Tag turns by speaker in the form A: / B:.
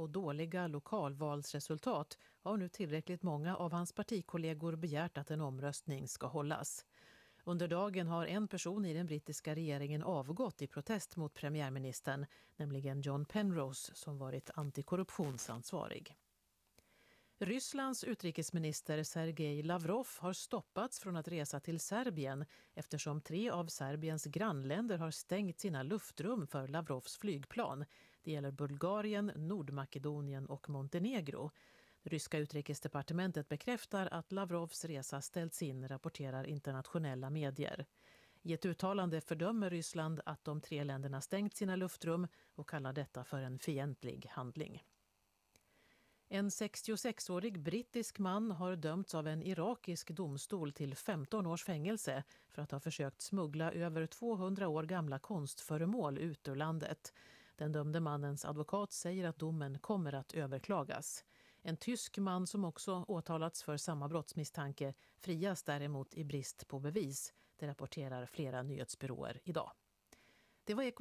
A: och dåliga lokalvalsresultat har nu tillräckligt många av hans partikollegor begärt att en omröstning ska hållas. Under dagen har en person i den brittiska regeringen avgått i protest mot premiärministern, nämligen John Penrose som varit antikorruptionsansvarig. Rysslands utrikesminister Sergej Lavrov har stoppats från att resa till Serbien eftersom tre av Serbiens grannländer har stängt sina luftrum för Lavrovs flygplan. Det gäller Bulgarien, Nordmakedonien och Montenegro. Det ryska utrikesdepartementet bekräftar att Lavrovs resa ställts in, rapporterar internationella medier. I ett uttalande fördömer Ryssland att de tre länderna stängt sina luftrum och kallar detta för en fientlig handling. En 66-årig brittisk man har dömts av en irakisk domstol till 15 års fängelse för att ha försökt smuggla över 200 år gamla konstföremål ut ur landet. Den dömde mannens advokat säger att domen kommer att överklagas. En tysk man som också åtalats för samma brottsmisstanke frias däremot i brist på bevis. Det rapporterar flera nyhetsbyråer idag. Det var Ekot